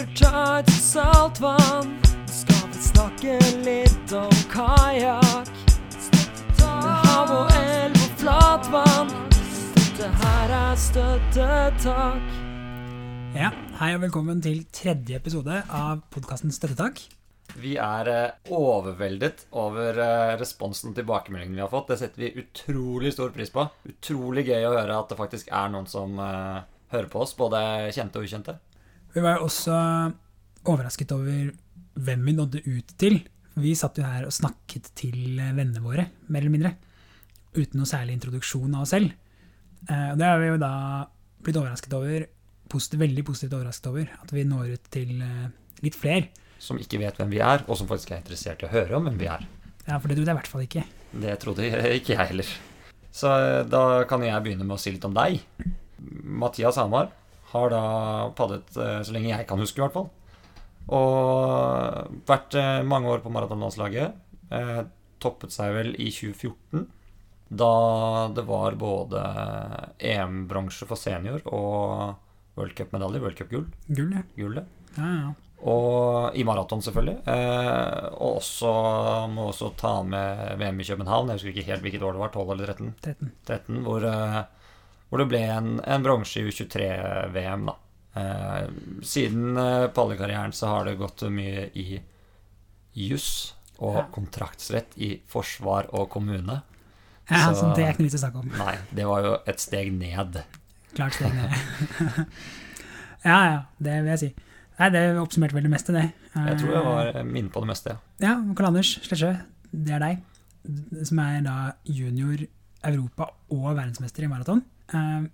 kjører ta et saltvann. Nå skal vi snakke litt om kajakk. Hav og elv og flatvann. Dette her er støttetak. Ja, Hei og velkommen til tredje episode av podkasten Støttetak. Vi er eh, overveldet over eh, responsen og tilbakemeldingen vi har fått. Det setter vi utrolig stor pris på. Utrolig gøy å høre at det faktisk er noen som eh, hører på oss, både kjente og ukjente. Vi var jo også overrasket over hvem vi nådde ut til. Vi satt jo her og snakket til vennene våre, mer eller mindre. Uten noe særlig introduksjon av oss selv. Eh, Og det har vi jo da blitt overrasket over, positivt, veldig positivt overrasket over, at vi når ut til eh, litt flere. Som ikke vet hvem vi er, og som faktisk er interessert i å høre om hvem vi er. Ja, for det trodde jeg i hvert fall ikke. Det trodde ikke jeg heller. Så eh, da kan jeg begynne med å si litt om deg. Mathias Hamar har da padlet eh, så lenge jeg kan huske, i hvert fall. Og vært eh, mange år på maratonlandslaget. Eh, toppet seg vel i 2014. Da det var både EM-bransje for senior og World Cup-medalje, World Cup-gull. Gull, ja. Gullet. ja, ja. Og i maraton, selvfølgelig. Eh, og også må også ta med VM i København. Jeg husker ikke helt hvilket år det var, 12 eller 13. 13. 13 hvor, eh, hvor det ble en, en bronse i U23-VM, da. Eh, siden eh, pallekarrieren så har det gått mye i juss og Ja. kontraktsrett i forsvar og kommune. ja Så- så det er ikke noe vits å snakke om. Nei, det var jo et steg ned. Klart steg ned. ja, ja, det vil jeg si. Nei, det oppsummerte vel det meste, det. Jeg tror jeg var eh, inne på det meste, ja. Ja, Karl Anders Sletsjø, det er deg. Som er da junior Europa- og verdensmester i maraton. Eh,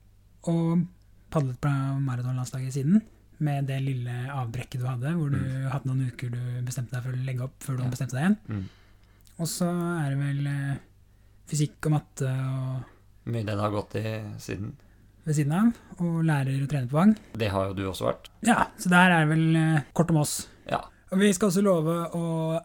og padlet på maratonlandslaget siden, med det lille avbrekket du hadde, hvor du hadde noen uker du bestemte deg for å legge opp før du Ja. bestemte deg igjen. Mm. Og så er det vel eh, fysikk og matte og Mye det det har gått i siden. ved siden av, og lærer og trener på Vang. Det har jo du også vært. Ja, så det her er vel eh, kort om oss. Ja. Og vi skal også love å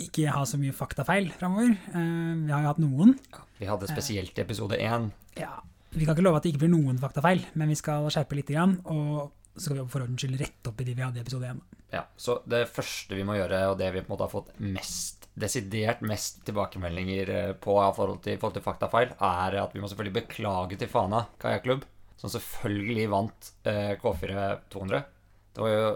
ikke ha så mye faktafeil framover. Eh, vi har jo hatt noen. Vi hadde spesielt i episode én. Ja, Vi kan ikke love at det ikke blir noen faktafeil, men vi skal skjerpe litt. Og så skal vi for ordens skyld rette opp i de vi hadde i episode 1. Ja, så det første vi må gjøre, og det vi på en måte har fått mest, desidert mest tilbakemeldinger eh, på i forhold til, forhold til faktafeil, er at vi må selvfølgelig beklage til Fana kajakklubb, som selvfølgelig vant eh, K4 200. Det var jo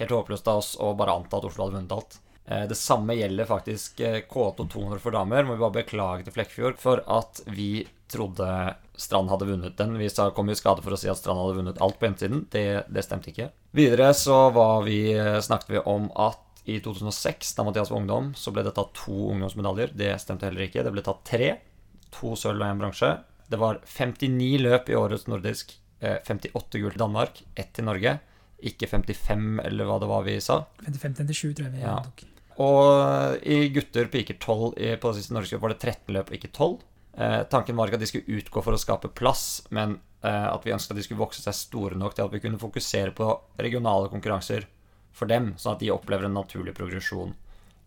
helt håpløst av oss å bare anta at Oslo hadde vunnet alt. Eh, det samme gjelder faktisk eh, K2 200 for damer. Må vi bare beklage til Flekkefjord for at vi trodde Strand hadde vunnet den. Vi kom i skade for å si at Strand hadde vunnet alt på hjemmesiden. Det, det stemte ikke. Videre så var vi, eh, snakket vi om at i 2006, da Mathias var ungdom, så ble det tatt to ungdomsmedaljer. Det stemte heller ikke. Det ble tatt tre. To sølv og én bronse. Det var 59 løp i årets nordisk. eh, 58 gull til Danmark, ett til Norge. Ikke 55, eller hva det var vi sa. 55-57 tror jeg vi Ja. tok. Og i gutter piker 12 i- på siste norgescup var det 13 løp, ikke 12. Eh, tanken var ikke at de skulle utgå for å skape plass, men eh, at vi ønsket at de skulle vokse seg store nok til at vi kunne fokusere på regionale konkurranser for dem, sånn at de opplever en naturlig progresjon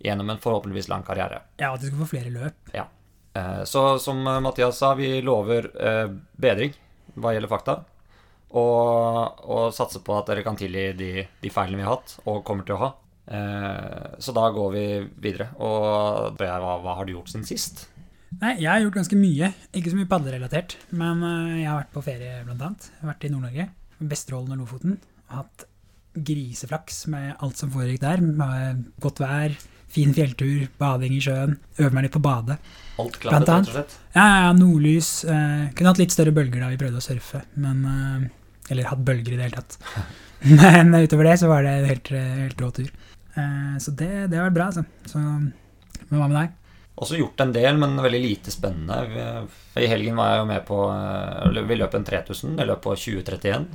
gjennom en forhåpentligvis lang karriere. Ja, at de skulle få flere løp. Ja. Eh, så som eh, Mathias sa, vi lover eh, bedring hva gjelder fakta. Og, og satser på at dere kan tilgi de, de feilene vi har hatt, og kommer til å ha. Eh, så da går vi videre. Og spør hva, hva har du gjort siden sist? Nei, jeg har gjort ganske mye. Ikke så mye padlerelatert, men eh, jeg har vært på ferie, blant annet. Jeg har vært i Nord-Norge, Vesterålen og Lofoten. Hatt griseflaks med alt som foregikk der. Med godt vær, fin fjelltur, bading i sjøen. Øve meg litt på bade Alt annet. rett og slett? Ja, ja, nordlys. Eh, kunne hatt litt større bølger da vi prøvde å surfe, men eh, Eller hatt bølger i det hele tatt. Men utover det så var det en helt, helt rå tur. Eh, så det, det har vært bra, altså. Så, men hva med deg? Også gjort en del, men veldig lite spennende. I helgen var jeg jo med på eh, Vi løp en 3000. Jeg løp på 2031.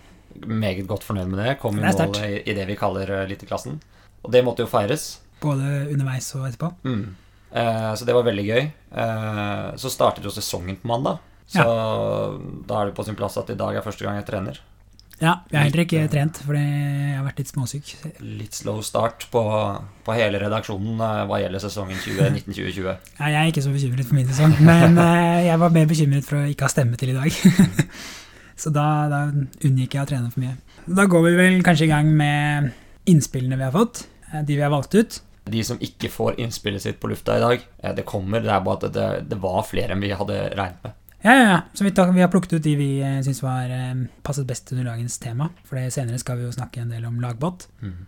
Meget godt fornøyd med det. Kom i mål i, det vi kaller eh, eliteklassen. Og det måtte jo feires. Både underveis og etterpå? Mm. Eh, så det var veldig gøy. Eh, så startet jo sesongen på mandag. Så da er det på sin plass at i dag er første gang jeg trener. Ja, jeg har heller ikke trent, fordi jeg har vært litt småsyk. Litt slow start på, på hele redaksjonen eh, hva gjelder sesongen 2019-2020. Ja, jeg er ikke så bekymret for min sesong, men eh, jeg var mer bekymret for å ikke ha stemme til i dag. så da, da unngikk jeg å trene for mye. Da går vi vel kanskje i gang med innspillene vi har fått, eh, de vi har valgt ut. De som ikke får innspillet sitt på lufta i dag, eh, det kommer. Det er bare at det, det var flere enn vi hadde regnet med. Ja, ja, ja. Så vi, tar, vi har plukket ut de vi eh, syns var eh, passet best under dagens tema. For det senere skal vi jo snakke en del om lagbåt. Mm.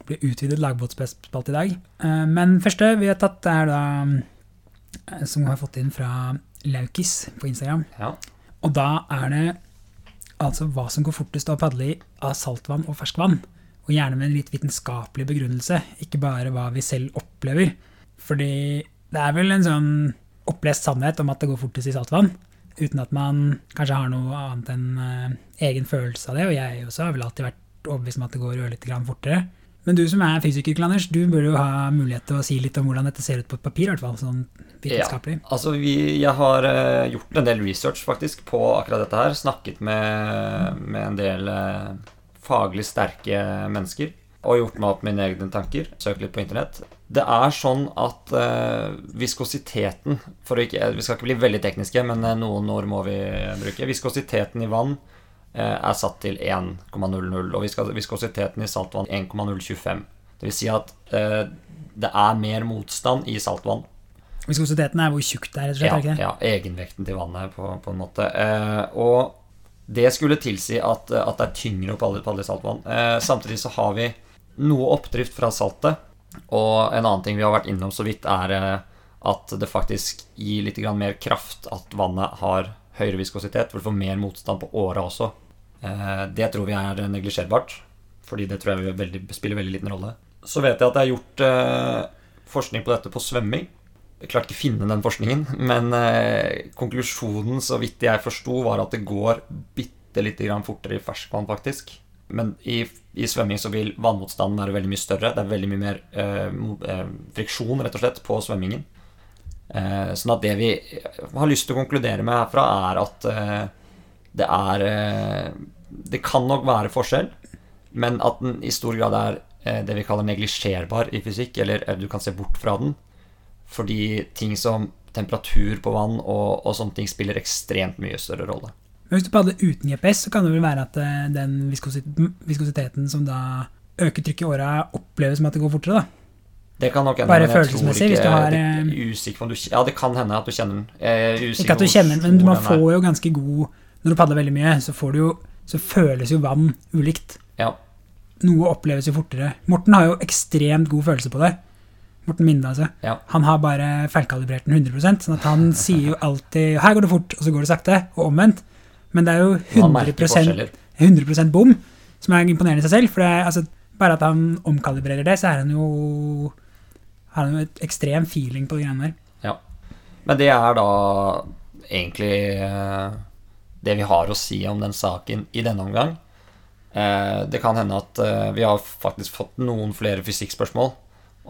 Det blir utvidet lagbåtspalt i dag. Eh, men første vi har tatt, er da eh, Som vi har fått inn fra Laukis på Instagram. Ja. Og da er det altså hva som går fortest å padle i av saltvann og ferskvann. Og gjerne med en litt vitenskapelig begrunnelse, ikke bare hva vi selv opplever. Fordi det er vel en sånn opplest sannhet om at det går fortest i saltvann. Uten at man kanskje har noe annet enn uh, egen følelse av det. Og jeg også har vel alltid vært overbevist om at det går ørlite grann fortere. Men du som er fysiker, Anders, du burde jo ha mulighet til å si litt om hvordan dette ser ut på et papir, i hvert fall sånn vitenskapelig. Altså, vi, jeg har uh, gjort en del research faktisk på akkurat dette her. Snakket med, med en del uh, faglig sterke mennesker. Og gjort meg opp mine egne tanker. Søkt litt på internett. Det er sånn at eh, viskositeten for ikke, Vi skal ikke bli veldig tekniske, men eh, noen ord må vi bruke. Viskositeten i vann eh, er satt til 1,00, og viskositeten i saltvann 1,025. Det vil si at eh, det er mer motstand i saltvann Viskositeten er hvor tjukt det er, rett og slett. ja, ikke ja, egenvekten til vannet, på, på en måte. Eh, og det skulle tilsi at, at det er tyngre å padle på i saltvann. Eh, samtidig så har vi noe oppdrift fra saltet. Og en annen ting vi har vært innom så vidt, er eh, at det faktisk gir litt mer kraft at vannet har høyere viskositet, for du får mer motstand på åra også. Eh, det tror vi er neglisjerbart, fordi det tror jeg veldig, spiller veldig liten rolle. Så vet jeg at det er gjort eh, forskning på dette på svømming. Jeg klarte ikke å finne den forskningen, men konklusjonen, så vidt jeg forsto, var at det går bitte lite grann fortere i ferskvann, faktisk. Men i, i svømming så vil vannmotstanden være veldig mye større. Det er veldig mye mer eh, eh, friksjon, rett og slett, på svømmingen. Eh, sånn at det vi har lyst til å konkludere med herfra, er at eh, det er eh, Det kan nok være forskjell, men at den i stor grad er eh, det vi kaller neglisjerbar i fysikk, eller eh, du kan se bort fra den. Fordi ting som temperatur på vann og, og sånne ting spiller ekstremt mye større rolle. Men hvis du padler uten GPS, så kan det vel være at eh, den viskositeten som da øker trykket i åra, oppleves som at det går fortere, da. Det kan nok hende, Bare men følelsesmessig, ikke- hvis du har, det eh, er usikker du Ja, det kan hende at du kjenner den. Ikke at du kjenner den, men man får jo ganske god Når du padler veldig mye, så, får du jo, så føles jo vann ulikt. Ja. Noe oppleves jo fortere. Morten har jo ekstremt god følelse på det. Morten Minde, altså. Ja. Han har bare feilkalibrert den 100% sånn at han sier jo alltid 'her går det fort', og så går det sakte, og omvendt. Men det er jo 100, forskjeller. 100% bom, som er imponerende i seg selv. For det altså, bare at han omkalibrerer det, så er han jo har han jo et ekstrem feeling på de greiene der. Ja. Men det er da egentlig eh, det vi har å si om den saken i denne omgang. Eh, Det kan hende at eh, vi har faktisk fått noen flere fysikkspørsmål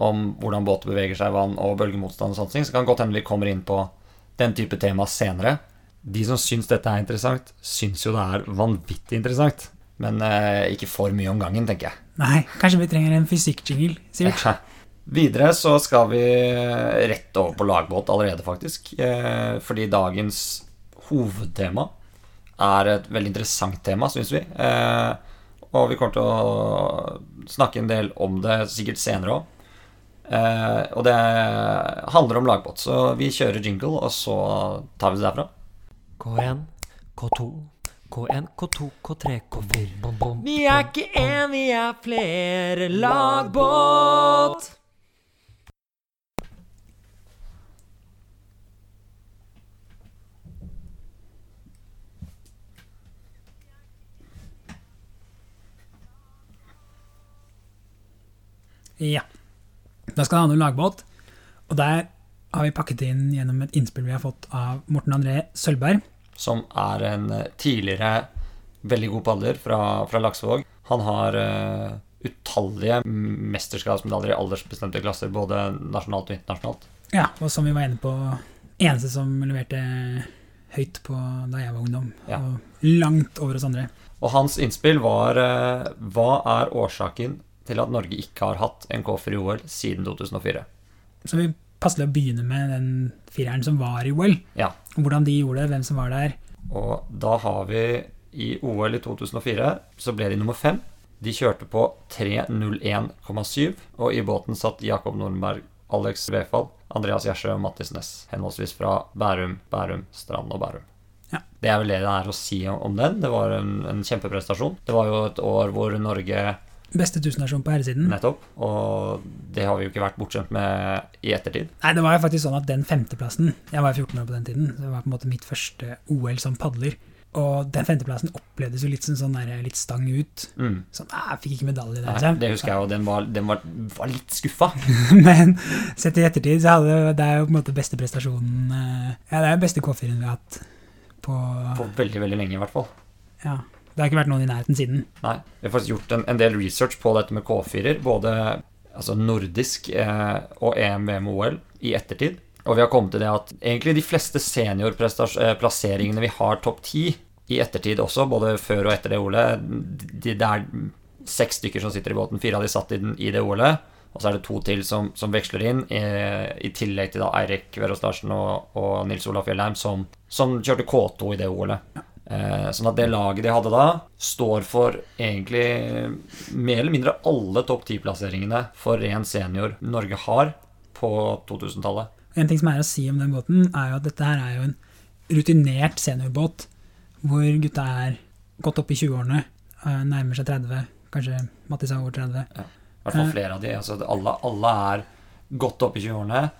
om hvordan båter beveger seg i vann og bølgemotstand og sånne ting. Så kan godt hende vi kommer inn på den type tema senere. De som syns dette er interessant, syns jo det er vanvittig interessant. Men eh, ikke for mye om gangen, tenker jeg. Nei, kanskje vi trenger en fysikkjingle, Sivert? Ja. Videre så skal vi rett over på lagbåt allerede, faktisk. Eh, Fordi dagens hovedtema er et veldig interessant tema, syns vi. Eh, Og vi kommer til å snakke en del om det sikkert senere òg. Og det handler om lagbåt, så vi kjører jingle, og så tar vi det derfra. K1, K2, K1, K2, K3, K4 Vi er ikke én, vi er flere lagbåt. Ja. Da skal det handle om lagbåt. Og der har vi pakket inn gjennom et innspill vi har fått av Morten André Sølvberg. som er en eh, tidligere veldig god padler fra, fra Laksevåg. Han har uh, utallige mesterskapsmedaljer i aldersbestemte klasser, både nasjonalt og internasjonalt. Ja, og som vi var inne på, eneste som leverte høyt på da jeg var ungdom. Ja. Og langt over oss andre. Og hans innspill var uh, Hva er årsaken til at Norge ikke har hatt en K4 i OL siden 2004? Så vi passer å begynne med den fireren som var i OL. Ja. Hvordan de gjorde det, hvem som var der. Og da har vi i OL i 2004 så ble de nummer fem. De kjørte på 3.01,7, og i båten satt Jakob Nordenberg, Alex Wefald, Andreas Gjersø og Mattis Næss, henholdsvis fra Bærum, Bærum, Strand og Bærum. Ja. Det er vel det det er å si om den. Det var en, en kjempeprestasjon. Det var jo et år hvor Norge Beste tusenasjon på herresiden. Nettopp. Og det har vi jo ikke vært bortskjemt med i ettertid. Nei, det var jo faktisk sånn at den femteplassen Jeg var 14 år på den tiden. så Det var på en måte mitt første OL som padler. Og den femteplassen opplevdes jo litt som sånn der, litt stang ut. Mm. Sånn, «Ah, jeg fikk ikke medalje der, Nei, liksom. det husker jeg jo. Den var, den var, var litt skuffa. Men sett i ettertid, så hadde det er jo på en måte beste prestasjonen eh, Ja, det er jo beste K4-en vi har hatt på På veldig, veldig lenge, i hvert fall. Ja. Det har ikke vært noen i nærheten siden. Nei. Vi har faktisk gjort en, en del research på dette med K4-er. Både altså nordisk eh, og EM, VM og OL i ettertid. Og vi har kommet til det at egentlig de fleste seniorplasseringene vi har topp ti i ettertid også, både før og etter det OL-et de, Det er seks stykker som sitter i båten. Fire av de satt i, den, i det OL-et. Og så er det to til som, som veksler inn, i, i tillegg til da Eirik Verås Larsen og, og Nils Olaf Fjellheim, som, som kjørte K2 i det OL-et. Eh, sånn at det laget de hadde da, står for egentlig mer eller mindre alle topp ti-plasseringene for ren senior Norge har på 2000-tallet. En ting som er å si om den båten, er jo at dette her er jo en rutinert seniorbåt, hvor gutta er godt opp i 20-årene, eh, nærmer seg 30, kanskje Mattis er over 30. I hvert fall Eh. flere av de. Altså alle, alle er godt oppe i 20-årene.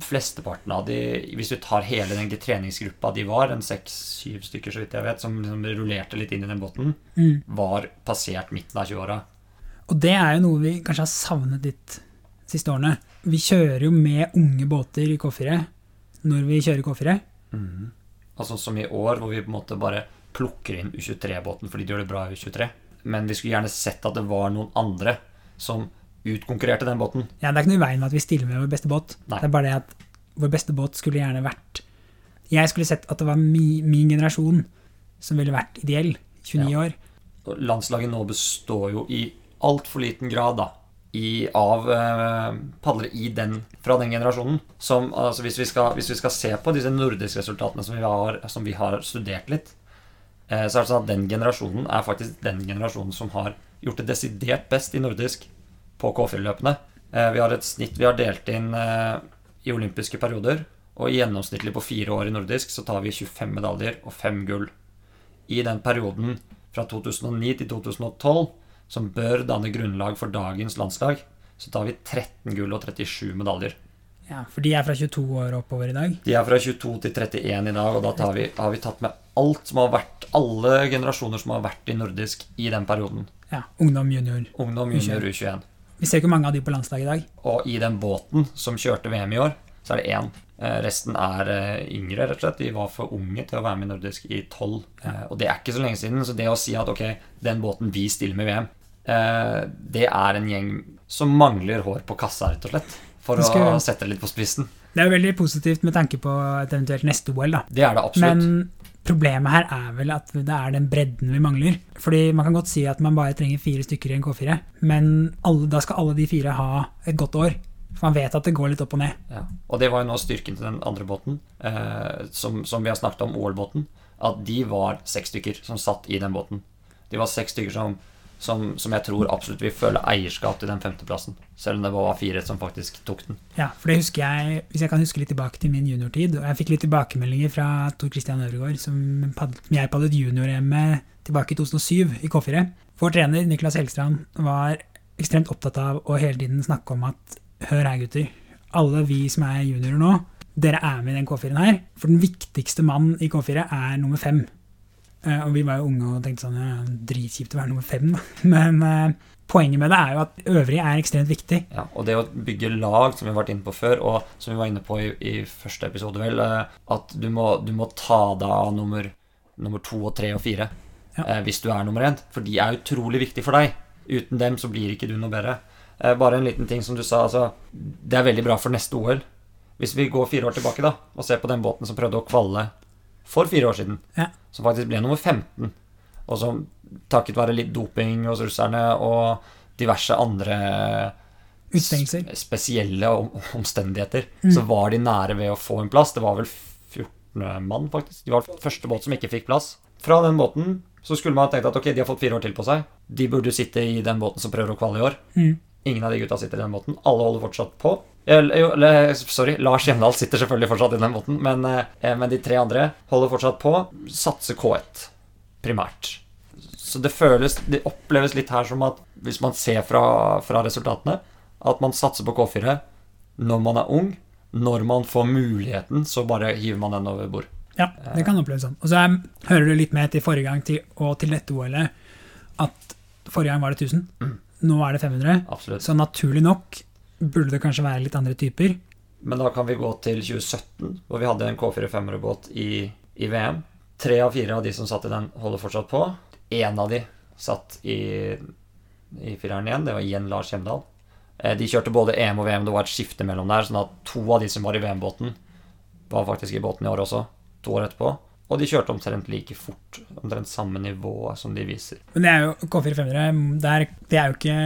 Flesteparten av de, hvis du tar hele den treningsgruppa de var, en seks-syv stykker så vidt jeg vet, som som rullerte litt inn i den båten, Mm. var passert midten av 20-åra. Og det er jo noe vi kanskje har savnet litt de siste årene. Vi kjører jo med unge båter i K4 når vi kjører K4. Altså som i år, hvor vi på en måte bare plukker inn U23-båten fordi de gjør det bra i U23. Men vi skulle gjerne sett at det var noen andre som utkonkurrerte den båten. Ja, Det er ikke noe i veien med at vi stiller med vår beste båt. Nei. Det er bare det at vår beste båt skulle gjerne vært Jeg skulle sett at det var mi, min generasjon som ville vært ideell. 29 år. Og landslaget nå består jo i altfor liten grad da, i, av eh, padlere i den, fra den generasjonen. Som, altså hvis, vi skal, hvis vi skal se på disse nordiske resultatene som vi har, som vi har studert litt, eh, så er det sånn at den generasjonen er faktisk den generasjonen som har gjort det desidert best i nordisk på K4-løpene. Eh, vi har et snitt vi har delt inn eh, i olympiske perioder, og gjennomsnittlig på fire år i nordisk så tar vi 25 medaljer og 5 gull i den perioden fra 2009 til 2012, som bør danne grunnlag for dagens landslag, så tar vi 13 gull og 37 medaljer. Ja, For de er fra 22 år oppover i dag. De er fra 22 til 31 i dag, og da tar vi, har vi tatt med alt som har vært, alle generasjoner som har vært i nordisk i den perioden. Ja, Ungdom, junior. Ungdom, junior, U21. Vi ser ikke mange av de på landslaget i dag. Og i den båten som kjørte VM i år, så er det én. Eh, Resten er eh, yngre, rett og slett. De var for unge til å være med i nordisk i 12. Eh, Og det er ikke så lenge siden, så det å si at ok, den båten vi stiller med VM, det er en gjeng som mangler hår på kassa, rett og slett. For skal- å sette det litt på spissen. Det er jo veldig positivt med tanke på et eventuelt neste OL, da. Det er det absolutt. Men problemet her er vel at det er den bredden vi mangler. Fordi man kan godt si at man bare trenger fire stykker i en K4, men alle, da skal alle de fire ha et godt år. For man vet at det går litt opp og ned. Ja. Og det var jo nå styrken til den andre båten, eh, som, som vi har snakket om, OL-båten. At de var seks stykker som satt i den båten. De var seks stykker som, som, som jeg tror absolutt vil føle eierskap til den femteplassen. Selv om det var fire som faktisk tok den. Ja, for det husker jeg, Hvis jeg kan huske litt tilbake til min juniortid og Jeg fikk litt tilbakemeldinger fra Tor Christian Øvregård, som jeg padlet junior-EM med tilbake i 2007 i K4. Vår trener Niklas Helgstrand var ekstremt opptatt av å hele tiden snakke om at hør her, gutter. Alle vi som er juniorer nå, dere er med i den K4-en her. For den viktigste mannen i K4 er nummer fem. Eh, og vi var jo unge og tenkte sånn ja, Dritkjipt å være nummer fem, da. Men eh, poenget med det er jo at øvrige er ekstremt viktig. Ja, og det å bygge lag, som vi har vært inne på før, og som vi var inne på i, i første episode, vel, eh, at du må, du må ta deg av nummer, nummer to og tre og fire Ja. eh, hvis du er nummer én. For de er utrolig viktige for deg. Uten dem så blir ikke du noe bedre. Eh, bare en liten ting som du sa, altså Det er veldig bra for neste OL. Hvis vi går fire år tilbake da og ser på den båten som prøvde å kvalle for fire år siden, Ja. som faktisk ble nummer 15, og som takket være litt doping hos russerne og diverse andre Utstengelser. spesielle omstendigheter. omstendigheter, så var de nære ved å få en plass. Det var vel 14 mann, faktisk. De var første båt som ikke fikk plass. Fra den båten Så skulle man tenkt at ok, de har fått fire år til på seg. De burde sitte i den båten som prøver å kvalle i år. Mm. Ingen av de gutta sitter i den båten. Alle holder fortsatt på. Eller, jo, sorry, Lars Hjemdal sitter selvfølgelig fortsatt i den båten, men, eh, men de tre andre holder fortsatt på. Satser K1 primært. Så det føles Det oppleves litt her som at hvis man ser fra, fra resultatene, at man satser på K4 når man er ung. Når man får muligheten, så bare hiver man den over bord. Ja, det kan oppleves sånn. Og så er, hører du litt med til forrige gang til, og til dette OL-et at forrige gang var det 1000. Mm. Nå er det 500. Absolutt. Så naturlig nok burde det kanskje være litt andre typer. Men da kan vi gå til 2017, hvor vi hadde en K4 500-båt i, i VM. Tre av fire av de som satt i den, holder fortsatt på. Én av de satt i, i fireren igjen. Det var igjen Lars Hjemdal. Eh, De kjørte både EM og VM, det var et skifte mellom der. Sånn at to av de som var i VM-båten, var faktisk i båten i år også. To år etterpå. Og de kjørte omtrent like fort. Omtrent samme nivå som de viser. Men det er jo K4 500 det er, det er jo ikke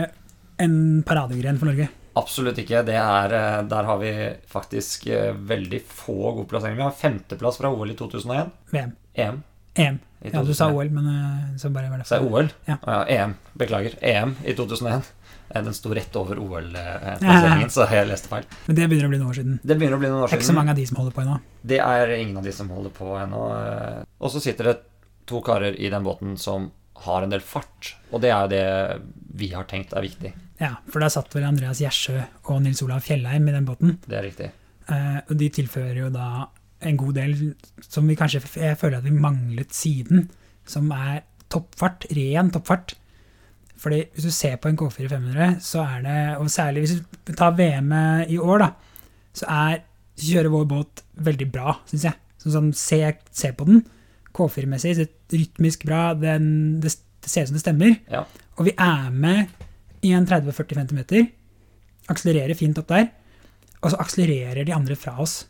en paradegren for Norge. Absolutt ikke. Det er, eh, der har vi faktisk eh, veldig få gode plasseringer. Vi har femteplass fra OL i 2001. VM. EM. EM. Ja, du sa OL, men eh, så bare var det Sa er OL? Ja. Ja, EM. Beklager. EM i 2001. Eh, Den sto rett over OL-plasseringen, så jeg leste feil. Men det begynner å bli noen år siden. Det begynner å bli noen år Det er ikke så mange av de som holder på ennå. Det er ingen av de som holder på ennå. Og så sitter det to karer i den båten som har en del fart. Og det er jo det vi har tenkt er viktig. Ja, for da satt vel Andreas Gjersø og Nils Olav Fjellheim i den båten. Det er riktig. Eh, og de tilfører jo da en god del som vi kanskje jeg føler at vi manglet siden, som er toppfart, ren toppfart. Fordi hvis du ser på en K4 500, så er det, og særlig hvis du tar VM i år, da, så er kjører vår båt veldig bra, syns jeg. Sånn, sånn, se, se på den. K4-messig, det er rytmisk bra, den, det, det ser ut som det stemmer. Ja. Og vi er med i en 30-40 cm. Akselererer fint opp der. Og så akselererer de andre fra oss.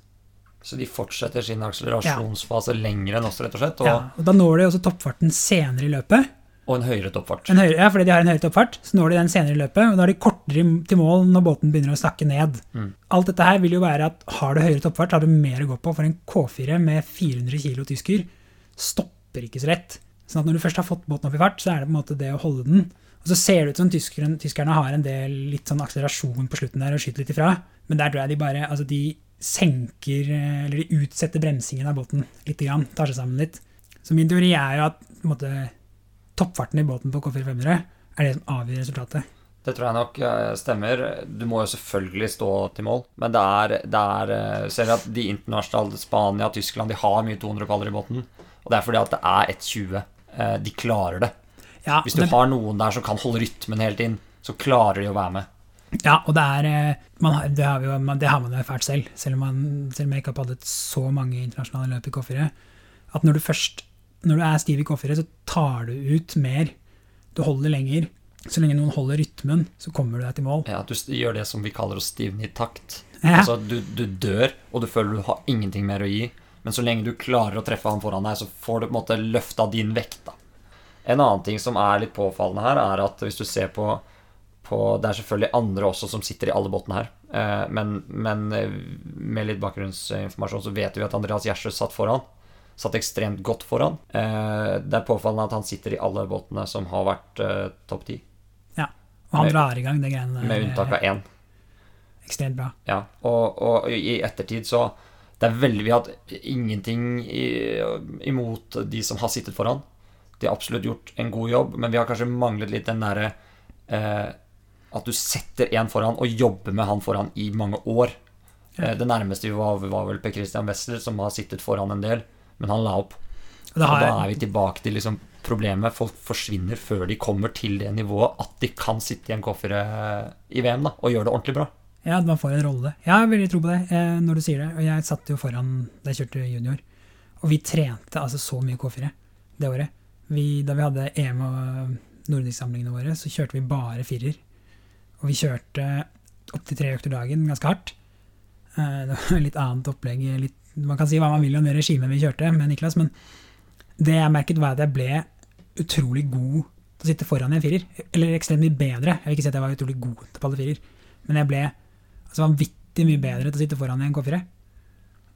Så de fortsetter sin akselerasjonsfase lenger enn oss, rett og slett. Og, Ja, og da når de også toppfarten senere i løpet. og en høyere toppfart. En høyere, ja, fordi de har en høyere toppfart, så når de den senere i løpet, og da er de kortere til mål når båten begynner å snakke ned. Mm. Alt dette her vil jo være at har du høyere toppfart, har du mer å gå på, for en K4 med 400 kilo tysker stopper ikke så lett. Sånn at når du først har fått båten opp i fart, så er det på en måte det å holde den. Og så ser det ut som tyskerne, tyskerne har en del litt sånn akselerasjon på slutten der og skyter litt ifra, men der tror jeg de bare, altså de senker, eh, eller de utsetter bremsingen av båten litt grann, tar seg sammen litt. Så min teori er jo at på en måte, toppfarten i båten på K4 500 er det som avgjør resultatet. Det tror jeg nok eh, stemmer. Du må jo selvfølgelig stå til mål, men det er, det er eh, Ser at de internasjonale, Spania, Tyskland, de har mye 200 paller i båten. Og det er fordi at det er 1,20. Eh, De klarer det. Ja, Hvis du det... har noen der som kan holde rytmen helt inn, så klarer de å være med. Ja, og det er eh, man, har- det, har vi jo, man, det har man jo erfart selv, selv om, man, selv om jeg ikke har padlet så mange internasjonale løp i K4. At når du først når du er stiv i K4, så tar du ut mer. Du holder lenger. Så lenge noen holder rytmen, så kommer du deg til mål. Ja, du gjør det som vi kaller å stivne i takt. Ja. Altså, du, du dør, og du føler du har ingenting mer å gi. Men så lenge du klarer å treffe han foran deg, så får du på en måte løfta din vekt. da. En annen ting som er litt påfallende her, er at hvis du ser på, på Det er selvfølgelig andre også som sitter i alle båtene her. Eh, men, men eh, med litt bakgrunnsinformasjon så vet vi at Andreas Gjersrud satt foran. Satt ekstremt godt foran. Eh, det er påfallende at han sitter i alle båtene som har vært topp ti. Og han drar i gang det greiene der. Med unntak av én. Ekstremt bra. Ja, og, og i ettertid så Det er veldig Vi har hatt ingenting i, imot de som har sittet foran. De har absolutt gjort en god jobb, men vi har kanskje manglet litt den derre eh, At du setter en foran og jobber med han foran i mange år. Eh, det nærmeste vi var, var vel Per Christian Wessel, som har sittet foran en del, men han la opp. Og da er vi tilbake til liksom problemet. Folk forsvinner før de kommer til det nivået at de kan sitte i en K4 i VM da, og gjøre det ordentlig bra. Ja, man får en rolle. Jeg har veldig tro på det eh, når du sier det. Og jeg satt jo foran da jeg kjørte junior. Og vi trente altså så mye K4 det året. Vi, da vi hadde EM og nordisk-samlingene våre, så kjørte vi bare firer. Og vi kjørte opptil tre økter dagen ganske hardt. Eh, det var litt annet opplegg. Litt, man kan si hva man vil om det regimet vi kjørte med Niklas, men det jeg merket, var at jeg ble utrolig god til å sitte foran i en firer. Eller ekstremt mye bedre. Jeg vil ikke si at jeg var utrolig god til å palle firer, men jeg ble altså vanvittig mye bedre til å sitte foran i en K4.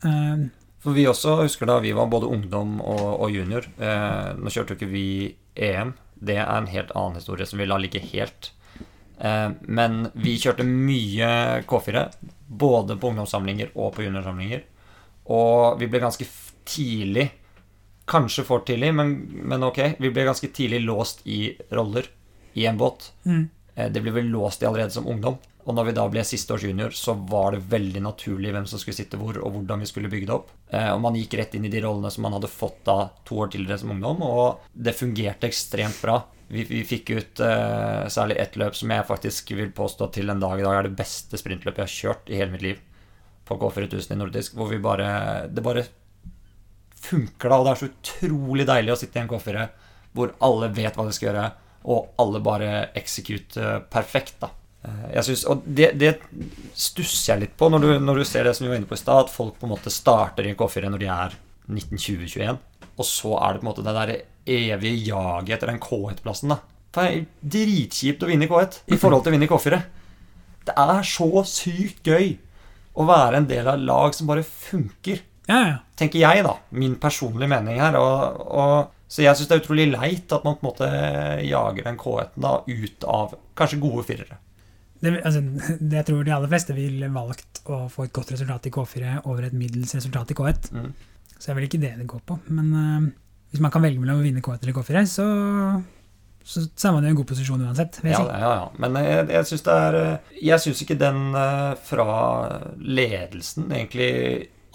Eh, For vi også husker da vi var både ungdom og, og junior. Eh, nå kjørte jo ikke vi EM. Det er en helt annen historie som vi lar ligge helt. Eh, men vi kjørte mye K4, både på ungdomssamlinger og på juniorsamlinger. Og vi ble ganske tidlig, kanskje for tidlig, men, men ok, vi ble ganske tidlig låst i roller i en båt. Mm. Eh, Det ble vel låst i allerede som ungdom. Og når vi da ble siste års junior, så var det veldig naturlig hvem som skulle sitte hvor, og hvordan vi skulle bygge det opp. Eh, Og man gikk rett inn i de rollene som man hadde fått da to år tidligere som ungdom, og det fungerte ekstremt bra. Vi, vi fikk ut eh, særlig ett løp som jeg faktisk vil påstå til en dag i dag er det beste sprintløpet jeg har kjørt i hele mitt liv. På K4000 i nordisk, hvor vi bare Det bare funker, da. Og det er så utrolig deilig å sitte i en K4 hvor alle vet hva de skal gjøre, og alle bare execute eh, perfekt, da. Eh, Jeg synes, og det, det stusser jeg litt på når du, når du ser det som vi var inne på i stad, at folk på en måte starter i en K4 når de er 1920-21, og så er det på en måte det der evige jaget etter den K1-plassen, da. Det er dritkjipt å vinne i K1 i forhold til å vinne i K4. Det er så sykt gøy å være en del av lag som bare funker Ja, ja. tenker jeg, da. Min personlige mening her. Og, og, så jeg syns det er utrolig leit at man på en måte jager den K1-en da ut av kanskje gode firere. Det, altså, det jeg tror de aller fleste ville valgt å få et godt resultat i K4 over et middels resultat i K1. Mm. Så det er vel ikke det det går på. Men uh, hvis man kan velge mellom å vinne K1 eller K4, så, så, så er man i en god posisjon uansett. Ja, ja, ja. Men jeg, jeg syns det er eh, Jeg syns ikke den eh, fra ledelsen, egentlig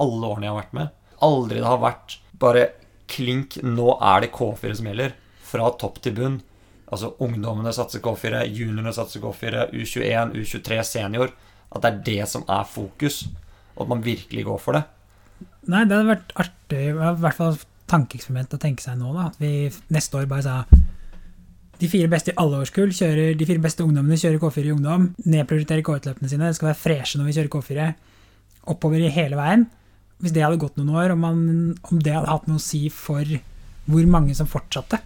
alle årene jeg har vært med, aldri det har vært bare klink, nå er det K4 som gjelder. Fra topp til bunn. Altså ungdommene satser K4, juniorene satser K4, U21, U23, senior. At det er det som er fokus, og at man virkelig går for det. Nei, det hadde vært artig, i hvert fall tankeeksperiment å tenke seg nå, da. At vi neste år bare sa de fire beste i alle årskull kjører, de fire beste ungdommene kjører K4 i ungdom. Nedprioriterer K1-løpene sine. Det skal være freshe når vi kjører K4. Oppover i hele veien. Hvis det hadde gått noen år, om, man, om det hadde hatt noe å si for hvor mange som fortsatte.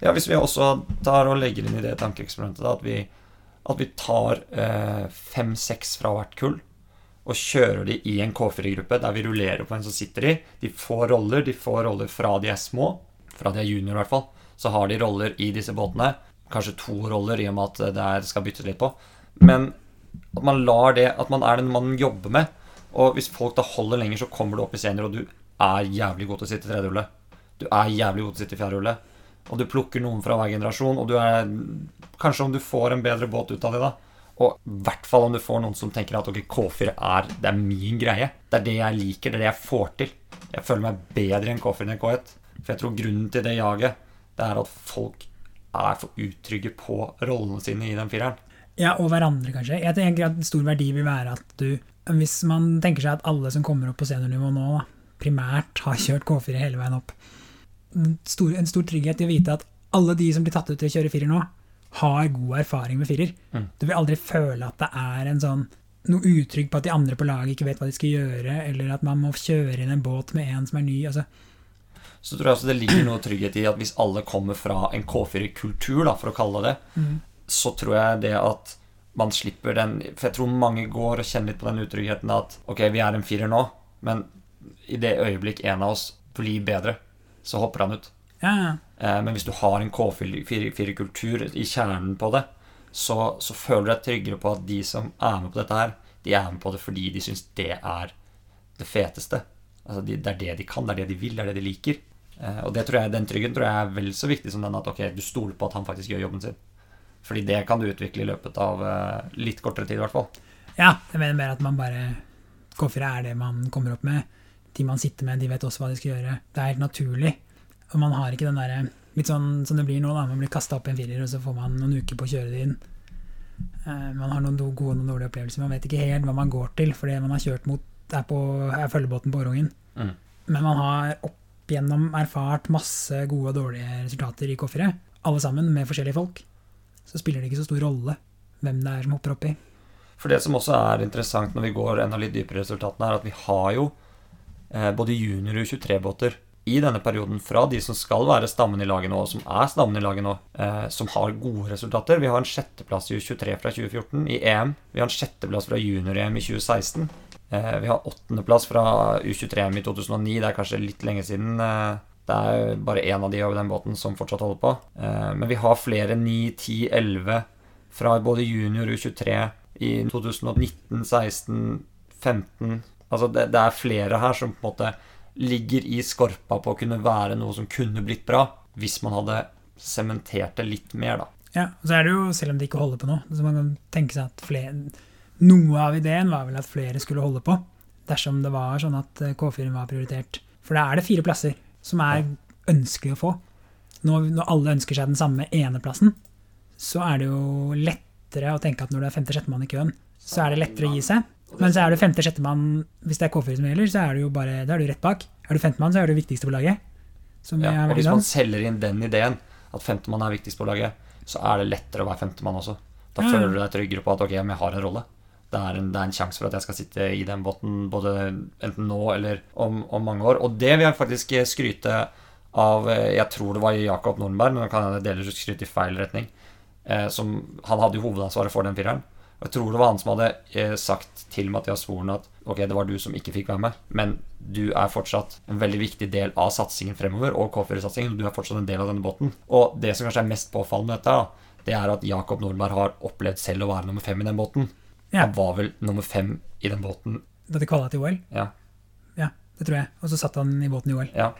Ja, Hvis vi også tar og legger inn i det tankeeksperimentet at at vi tar eh, fem-seks fra hvert kull og kjører de i en K4-gruppe der vi rullerer på en som sitter i. De får roller. De får roller fra de er små, fra de er junior i hvert fall. Så har de roller i disse båtene. Kanskje to roller i og med at det er, skal byttes litt på. Men at man lar det At man er den man jobber med. Og hvis folk da holder lenger, så kommer du opp i senior, og du er jævlig god til å sitte i tredje hullet. Du er jævlig god til å sitte i fjerde hullet. Og du plukker noen fra hver generasjon, og du er Kanskje om du får en bedre båt ut av det, da. Og i hvert fall om du får noen som tenker at ok, K4 er, det er min greie. Det er det jeg liker, det er det jeg får til. Jeg føler meg bedre enn K4 enn en K1. For jeg tror grunnen til det jaget, det er at folk er for utrygge på rollene sine i den fireren. Ja, og hverandre, kanskje. Jeg tenker at stor verdi vil være at du Hvis man tenker seg at alle som kommer opp på seniornivå nå, da, primært har kjørt K4 hele veien opp stor, en stor trygghet i å vite at alle de som blir tatt ut til å kjøre firer nå, har god erfaring med firer. Mm. Du vil aldri føle at det er en sånn noe utrygg på at de andre på laget ikke vet hva de skal gjøre, eller at man må kjøre inn en båt med en som er ny. Altså, Så tror jeg også det ligger noe trygghet i at hvis alle kommer fra en K4-kultur, for å kalle det det, mm. så tror jeg det at man slipper den For jeg tror mange går og kjenner litt på den utryggheten at ok, vi er en firer nå, men i det øyeblikk en av oss blir bedre, så hopper han ut. ja, ja. Eh, Men hvis du har en K4-kultur i kjernen på det, så, så føler du deg tryggere på at de som er med på dette her, de er med på det fordi de syns det er det feteste. Altså de, Det er det de kan, det er det de vil, det er det de liker. Eh, Og det tror jeg, den tryggheten tror jeg er vel så viktig som den at ok, du stoler på at han faktisk gjør jobben sin. Fordi det kan du utvikle i løpet av eh, litt kortere tid, i hvert fall. ja, jeg mener mer at man bare K4 er det man kommer opp med. De man sitter med, de vet også hva de skal gjøre. Det er helt naturlig. Og man har ikke den derre Litt sånn som det blir nå, da. Man blir kasta opp i en firer, og så får man noen uker på å kjøre det inn. Eh, Man har noen gode og noen dårlige opplevelser. Man vet ikke helt hva man går til, for det man har kjørt mot, er, på, er følgebåten på Årungen. Mm. Men man har opp igjennom erfart masse gode og dårlige resultater i K4. Alle sammen med forskjellige folk. Så spiller det ikke så stor rolle hvem det er som hopper oppi. For det som også er interessant når vi går enda litt dypere i resultatene, er at vi har jo både junior- og 23-båter i denne perioden fra de som skal være stammen i laget nå, og som er stammen i laget nå, eh, som har gode resultater. Vi har en sjetteplass i U23 fra 2014 i EM. Vi har en sjetteplass fra junior-EM i 2016. Eh, vi har åttendeplass fra U23-EM i 2009. Det er kanskje litt lenge siden. Eh, det er bare én av de over den båten som fortsatt holder på. Eh, men vi har flere 9, 10, 11 fra både junior og U23 i 2019, 16, 15 Altså det, det er flere her som på en måte ligger i skorpa på å kunne være noe som kunne blitt bra, hvis man hadde sementert det litt mer, da. Ja, og så er det jo, selv om de ikke holder på nå, så man kan tenke seg at flere, noe av ideen var vel at flere skulle holde på, dersom det var sånn at eh, K4 var prioritert. For da er det fire plasser som er ønskelig å få. Når, når alle ønsker seg den samme eneplassen, så er det jo lettere å tenke at når du er femte-sjettemann i køen, så er det lettere å gi seg. Men så er du femte-sjettemann, hvis det er K4 som gjelder, så er du jo bare, da er du rett bak. Er du femtemann, så er du viktigste på laget. Som Ja, og hvis man selger inn den ideen, at femtemann er viktigst på laget, så er det lettere å være femtemann også. Da Ja, føler du deg tryggere på at ok, men jeg har en rolle. Det er en, det er en sjanse for at jeg skal sitte i den båten både enten nå eller om, om mange år. Og det vil jeg faktisk skryte av eh, Jeg tror det var Jakob Nordenberg, men nå kan jeg dele skryt i feil retning. Eh, som, han hadde jo hovedansvaret for den fireren. Jeg tror det var han som hadde eh, sagt til Mathias Horn at ok, det var du som ikke fikk være med, men du er fortsatt en veldig viktig del av satsingen fremover, og K4-satsingen, og du er fortsatt en del av denne båten. Og det som kanskje er mest påfallende med dette, da, det er at Jakob Nordberg har opplevd selv å være nummer fem i den båten. Ja. Han var vel nummer fem i den båten, Da de kvala til OL. ja. Ja, det tror jeg. Og så satt han i båten i OL. ja.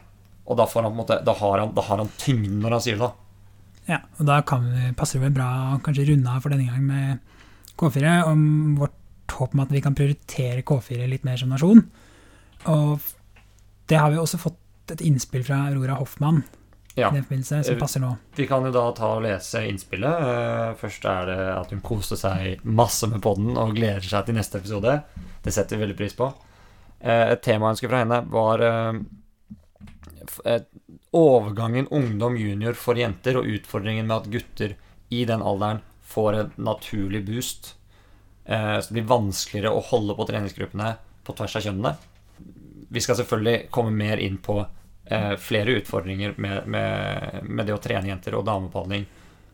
Og da, får han på en måte, da, har han, da har han tyngden når han sier det, da. Ja, og da kan passer det vel bra å kanskje runde av for denne gang med K4, om vårt håp om at vi kan prioritere K4 litt mer som nasjon. Og det har vi også fått et innspill fra Aurora Hoffmann Ja. i den forbindelse, som Eh, passer nå. Vi kan jo da ta og lese innspillet. Eh, Først er det at hun koste seg masse med podden og gleder seg til neste episode. Det setter vi veldig pris på. Eh, Et tema jeg ønsker fra henne, var overgangen ungdom junior for jenter, og utfordringen med at gutter i den alderen får en naturlig boost. Eh, Så det blir vanskeligere å holde på treningsgruppene på tvers av kjønnene. Vi skal selvfølgelig komme mer inn på eh, flere utfordringer med, med, med det å trene jenter og damepadling.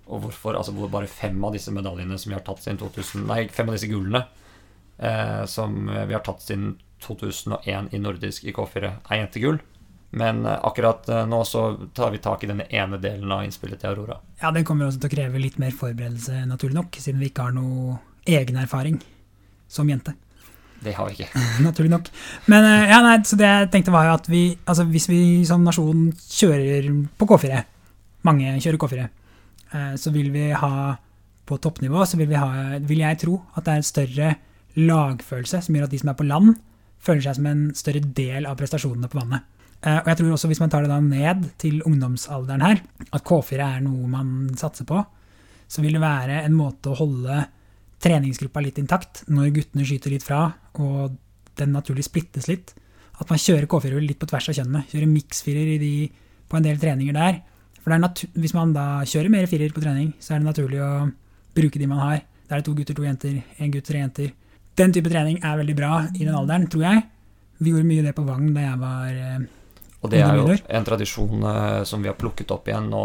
Og hvorfor altså hvor bare fem av disse medaljene som vi har tatt siden 2000 Nei, fem av disse gullene eh, som vi har tatt siden 2001 i nordisk i K4, er jentegull. Men eh, akkurat eh, nå så tar vi tak i denne ene delen av innspillet til Aurora. Ja, den kommer også til å kreve litt mer forberedelse, naturlig nok, siden vi ikke har noe egen erfaring som jente. Det har vi ikke. naturlig nok. Men eh, ja, nei, så det jeg tenkte var jo at vi, altså hvis vi som nasjon kjører på K4, mange kjører K4, eh, så vil vi ha på toppnivå, så vil, vi ha, vil jeg tro at det er en større lagfølelse som gjør at de som er på land, føler seg som en større del av prestasjonene på vannet. Eh, Og jeg tror også hvis man tar det da ned til ungdomsalderen her, at K4 er noe man satser på, så vil det være en måte å holde treningsgruppa litt intakt når guttene skyter litt fra, og den naturlig splittes litt. At man kjører K4 litt på tvers av kjønnene. Kjører miksfirer på en del treninger der. For hvis man da kjører mer firer på trening, så er det naturlig å bruke de man har. Da er det to gutter, to jenter, én gutt, tre jenter. Den type trening er veldig bra i den alderen, tror jeg. Vi gjorde mye det på Vang da jeg var eh, Og det er jo en tradisjon eh, som vi har plukket opp igjen nå,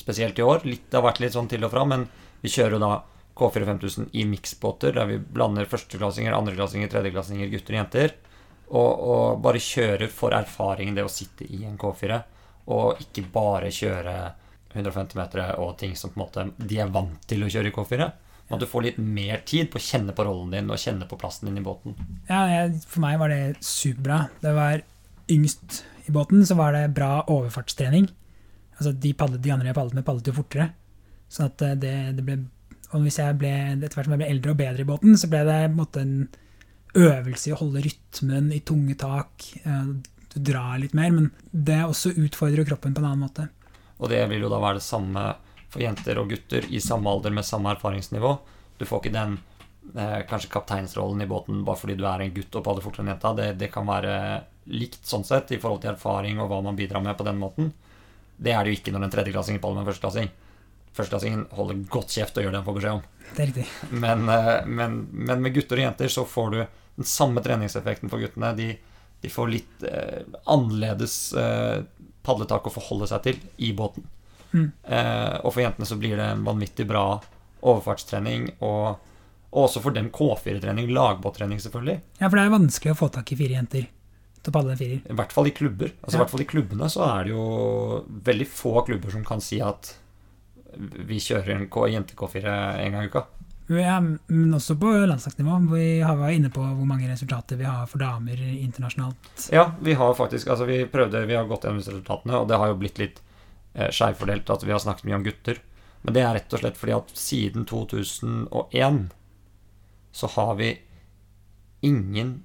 spesielt i år. Litt, det har vært litt sånn til og fra, men vi kjører jo da K4 5000 i miksbåter, der vi blander førsteklassinger, andreklassinger, tredjeklassinger, gutter og jenter. Og, og bare kjører for erfaringen det å sitte i en K4, og ikke bare kjøre 150 meter og ting som på en måte de er vant til å kjøre i K4. Men At du får litt mer tid på å kjenne på rollen din og kjenne på plassen din i båten. Ja, jeg, for meg var det superbra. Det var yngst i båten, så var det bra overfartstrening. Altså de, padlet, de andre jeg padlet med, padlet jo fortere. Sånn at eh, det, det ble Og hvis jeg ble, etter hvert som jeg ble eldre og bedre i båten, så ble det en måte en øvelse i å holde rytmen i tunge tak. Eh, Du drar litt mer, men det også utfordrer kroppen på en annen måte. Og det vil jo da være det samme for jenter og gutter i samme alder med samme erfaringsnivå. Du får ikke den eh, kanskje kapteinsrollen i båten bare fordi du er en gutt og padler fortere enn jenta. Det, det kan være likt sånn sett i forhold til erfaring og hva man bidrar med på den måten. Det er det jo ikke når en tredjeklassing faller med en førsteklassing. Førsteklassingen holder godt kjeft og gjør det han får beskjed om. Det er riktig. Men, eh, men, men med gutter og jenter så får du den samme treningseffekten for guttene. De, de får litt eh, annerledes eh, padletak å forholde seg til i båten. Mm. Eh, og for jentene så blir det en vanvittig bra overfartstrening og Og også for dem K4-trening, lagbåttrening selvfølgelig. Ja, for det er vanskelig å få tak i fire jenter til å padle en firer. I hvert fall i klubber. Altså Ja. i hvert fall i klubbene så er det jo veldig få klubber som kan si at vi kjører en jente-K4 en gang i uka. Ja, men også på landslagsnivå. Vi har- var inne på hvor mange resultater vi har for damer internasjonalt. Ja, vi har faktisk Altså, vi prøvde Vi har gått gjennom resultatene, og det har jo blitt litt eh, skjevfordelt at vi har snakket mye om gutter. Men det er rett og slett fordi at siden 2001 så har vi ingen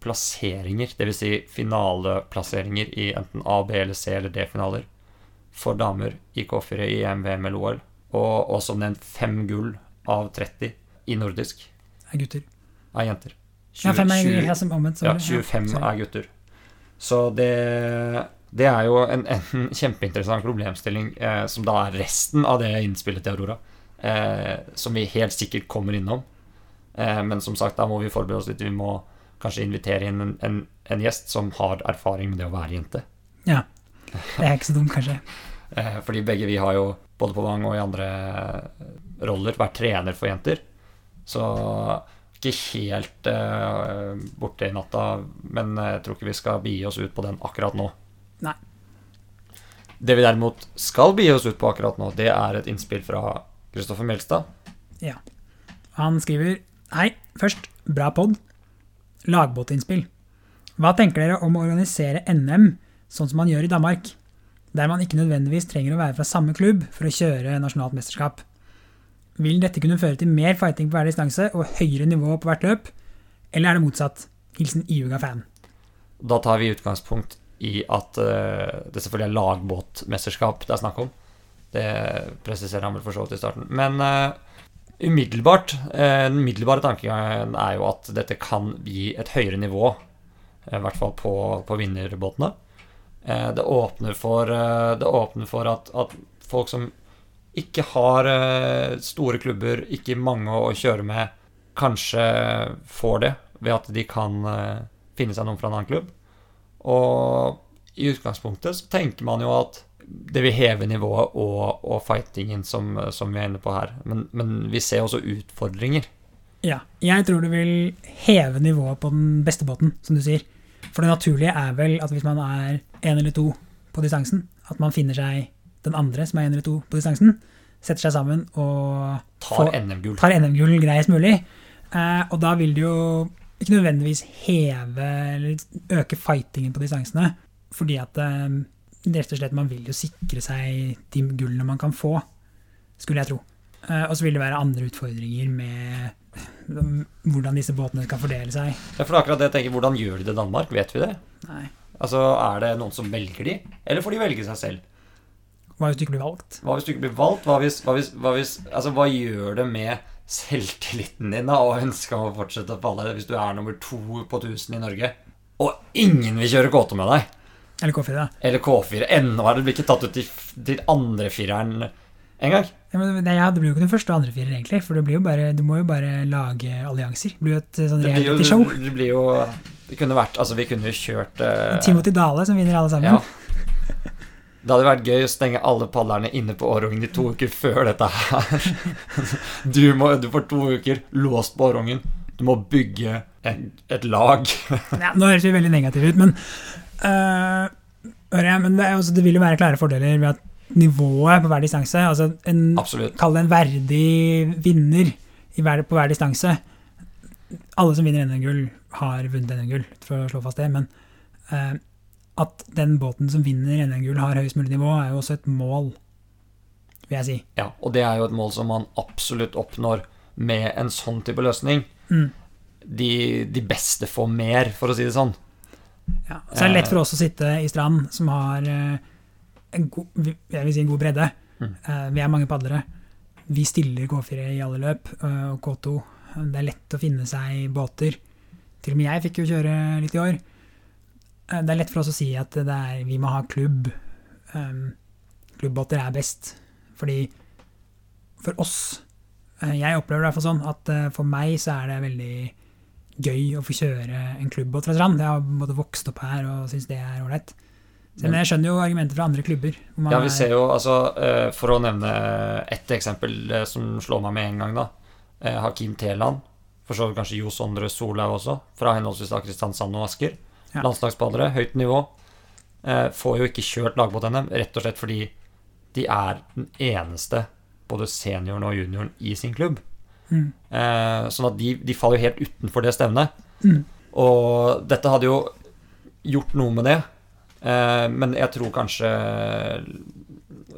plasseringer, dvs. Si finaleplasseringer i enten A, B eller C eller D-finaler for damer i K4 i EM, VM eller OL. Og, og som nevnt fem gull av 30 i nordisk Er gutter. Er jenter. Ja, fem er 20 ja, som omvendt. ja, 25 ja, er gutter. Så det, det er jo en, en kjempeinteressant problemstilling, eh, som da er resten av det innspillet til Aurora. Eh, som vi helt sikkert kommer innom. Eh, men som sagt, da må vi forberede oss litt. Vi må kanskje invitere inn en, en, en gjest som har erfaring med det å være jente. Ja. Det er ikke så dumt, kanskje. Eh, fordi begge vi har jo, både på Vang og i andre roller, vært trener for jenter. Så ikke helt uh, borte i natta, men jeg tror ikke vi skal begi oss ut på den akkurat nå. Nei. Det vi derimot skal begi oss ut på akkurat nå, det er et innspill fra Kristoffer Melstad. Han skriver Hei, først, bra pod. Lagbåtinnspill. Hva tenker dere om å organisere NM sånn som man gjør i Danmark? Der man ikke nødvendigvis trenger å være fra samme klubb for å kjøre nasjonalt mesterskap. Vil dette kunne føre til mer fighting på hver distanse og høyere nivå på hvert løp? Eller er det motsatt? Hilsen Iuga-fan. Da tar vi utgangspunkt i at eh, det selvfølgelig er lagbåtmesterskap det er snakk om. Det presiserer han vel for så vidt i starten. Men eh, umiddelbart, eh, den umiddelbare tankegangen er jo at dette kan gi et høyere nivå, eh, i hvert fall på, på vinnerbåtene. Eh, det åpner for, det åpner for at, at folk som ikke har store klubber, ikke mange å kjøre med, kanskje får det ved at de kan finne seg noen fra en annen klubb. Og i utgangspunktet så tenker man jo at det vil heve nivået og, og fightingen som, som vi er inne på her. Men, men vi ser også utfordringer. Ja, jeg tror det vil heve nivået på den beste båten, som du sier. For det naturlige er vel at hvis man er én eller to på distansen, at man finner seg den andre som er én eller to på distansen, setter seg sammen og Tar NM-gull. NM-gull greiest mulig. Eh, og da vil det jo ikke nødvendigvis heve eller øke fightingen på distansene, fordi at eh, rett og slett man vil jo sikre seg de gullene man kan få, skulle jeg tro. Eh, og så vil det være andre utfordringer med hvordan disse båtene skal fordele seg. Ja, for det akkurat det jeg tenker, Hvordan gjør de det i Danmark? Vet vi det? Nei. Altså, Er det noen som velger de, eller får de velge seg selv? Hva hvis du ikke blir valgt? Hva hvis du ikke blir valgt? Hva, hvis, hva, hvis, hva, hvis, altså, hva gjør det med selvtilliten din da, og ønsket om å fortsette å falle hvis du er nummer to på 1000 i Norge, og ingen vil kjøre K2 med deg? Eller K4, da. Eller K4. Ennå er det ikke tatt ut til, til andre fireren engang. Ja, men det, ja, det blir jo ikke den første og andre firer, egentlig. For det bare, du må jo bare lage allianser. Det blir jo et eh, sånn Det reality-show. det blir jo Det kunne vært Altså, vi kunne jo kjørt uh, Timothy Dale som vinner alle sammen. Ja. Det hadde vært gøy å stenge alle padlerne inne på Årungen i to uker før dette her. Du, må, du får to uker låst på Årungen. Du må bygge en, et lag. Ja, nå høres vi veldig negative ut, men hører jeg, men det, også, det vil jo være klare fordeler ved at nivået på hver distanse altså en. Kall det en verdig vinner i hver, på hver distanse. Alle som vinner NM-gull, har vunnet NM-gull, for å slå fast det. Men uh, at den båten som vinner NM-gull, har høyest mulig nivå, er jo også et mål, vil jeg si. Ja, og det er jo et mål som man absolutt oppnår med en sånn type løsning. Mm. De, de beste får mer, for å si det sånn. Ja. Så er det lett for oss å sitte i Strand, som har eh, en god, jeg vil si en god bredde. Mm. Eh, vi er mange padlere. Vi stiller K4 i alle løp, eh, og K2. Det er lett å finne seg båter. Til og med jeg fikk jo kjøre litt i år. Eh, det er lett for oss å si at det er, vi må ha klubb. Um, klubbbåter er best. Fordi for oss eh, Jeg opplever det iallfall sånn at eh, for meg så er det veldig gøy å få kjøre en fra Strand. Jeg har både vokst opp her og syns det er ålreit. Men jeg skjønner jo argumenter fra andre klubber. Ja, vi er- ser jo, altså, eh, For å nevne ett eksempel eh, som slår meg med en gang, da. Eh, Hakim Teland. For så vidt kanskje Jo Sondre Solhaug også, fra henholdsvis da Kristiansand og Asker. Ja. Landslagspadlere, høyt nivå. Får jo ikke kjørt lagbåt-NM, rett og slett fordi de er den eneste, både senioren og junioren, i sin klubb. Mm. Eh, sånn at de, de faller jo helt utenfor det stevnet. Mm. Og dette hadde jo gjort noe med det, eh, men jeg tror kanskje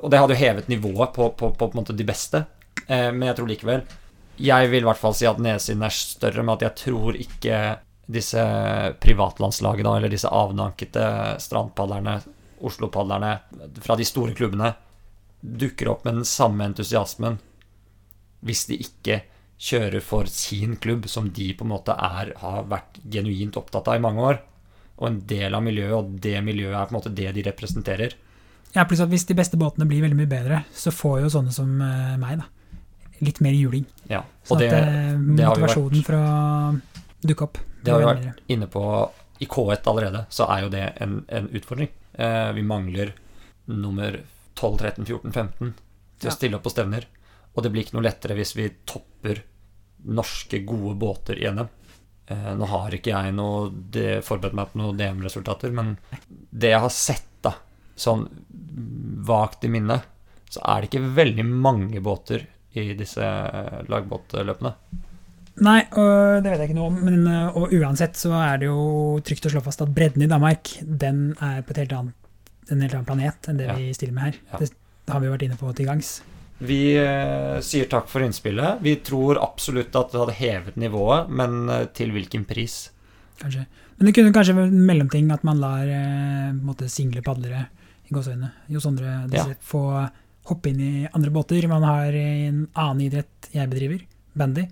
Og det hadde jo hevet nivået på, på, på, på de beste, eh, men jeg tror likevel Jeg vil i hvert fall si at nedsiden er større, men at jeg tror ikke disse privatlandslagene, eller disse avdankede strandpadlerne, Oslo-padlerne fra de store klubbene, dukker opp med den samme entusiasmen hvis de ikke kjører for sin klubb, som de på en måte er, har vært genuint opptatt av i mange år. Og en del av miljøet, og det miljøet er på en måte det de representerer. Ja, pluss at hvis de beste båtene blir veldig mye bedre, så får jo sånne som eh, meg, da, litt mer juling. Ja, Sånn og det, at eh, det har vi motivasjonen vært- for å dukke opp det har vi vært inne på i K1 allerede, så er jo det en, en utfordring. Eh, vi mangler nummer 12, 13, 14, 15 til Ja. å stille opp på stevner. Og det blir ikke noe lettere hvis vi topper norske, gode båter i NM. Eh, nå har ikke jeg noe det, forberedt meg på noen DM-resultater, men det jeg har sett, da, sånn vagt i minnet, så er det ikke veldig mange båter i disse lagbåtløpene. Nei, og det vet jeg ikke noe om, men eh, og uansett så er det jo trygt å slå fast at bredden i Danmark, den er på et helt annet, en helt annen planet enn det Ja. vi stiller med her. Ja. Det har vi jo vært inne på til gangs. Vi eh, sier takk for innspillet. Vi tror absolutt at det hadde hevet nivået, men eh, til hvilken pris? kanskje. Men det kunne kanskje være en mellomting at man lar eh, single padlere i gåseøynene, Jo Sondre, ja. få hoppe inn i andre båter. Man har en annen idrett jeg bedriver, bandy.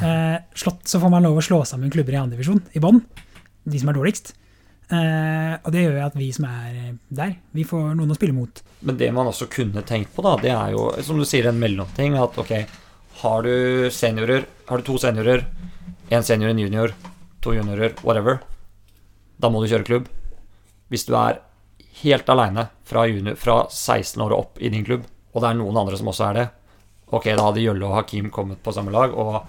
Eh, slått, så får man lov å slå sammen klubber i andre divisjon, i bånn. De som er dårligst. Eh, og det gjør at vi som er der, vi får noen å spille mot. Men det man også kunne tenkt på, da, det er jo, som du sier, en mellomting. At ok, har du seniorer, har du to seniorer, en senior, en junior, to juniorer, whatever, da må du kjøre klubb. Hvis du er helt aleine fra, fra 16 år og opp i din klubb, og det er noen andre som også er det, ok, da hadde Jølle og Hakim kommet på samme lag, og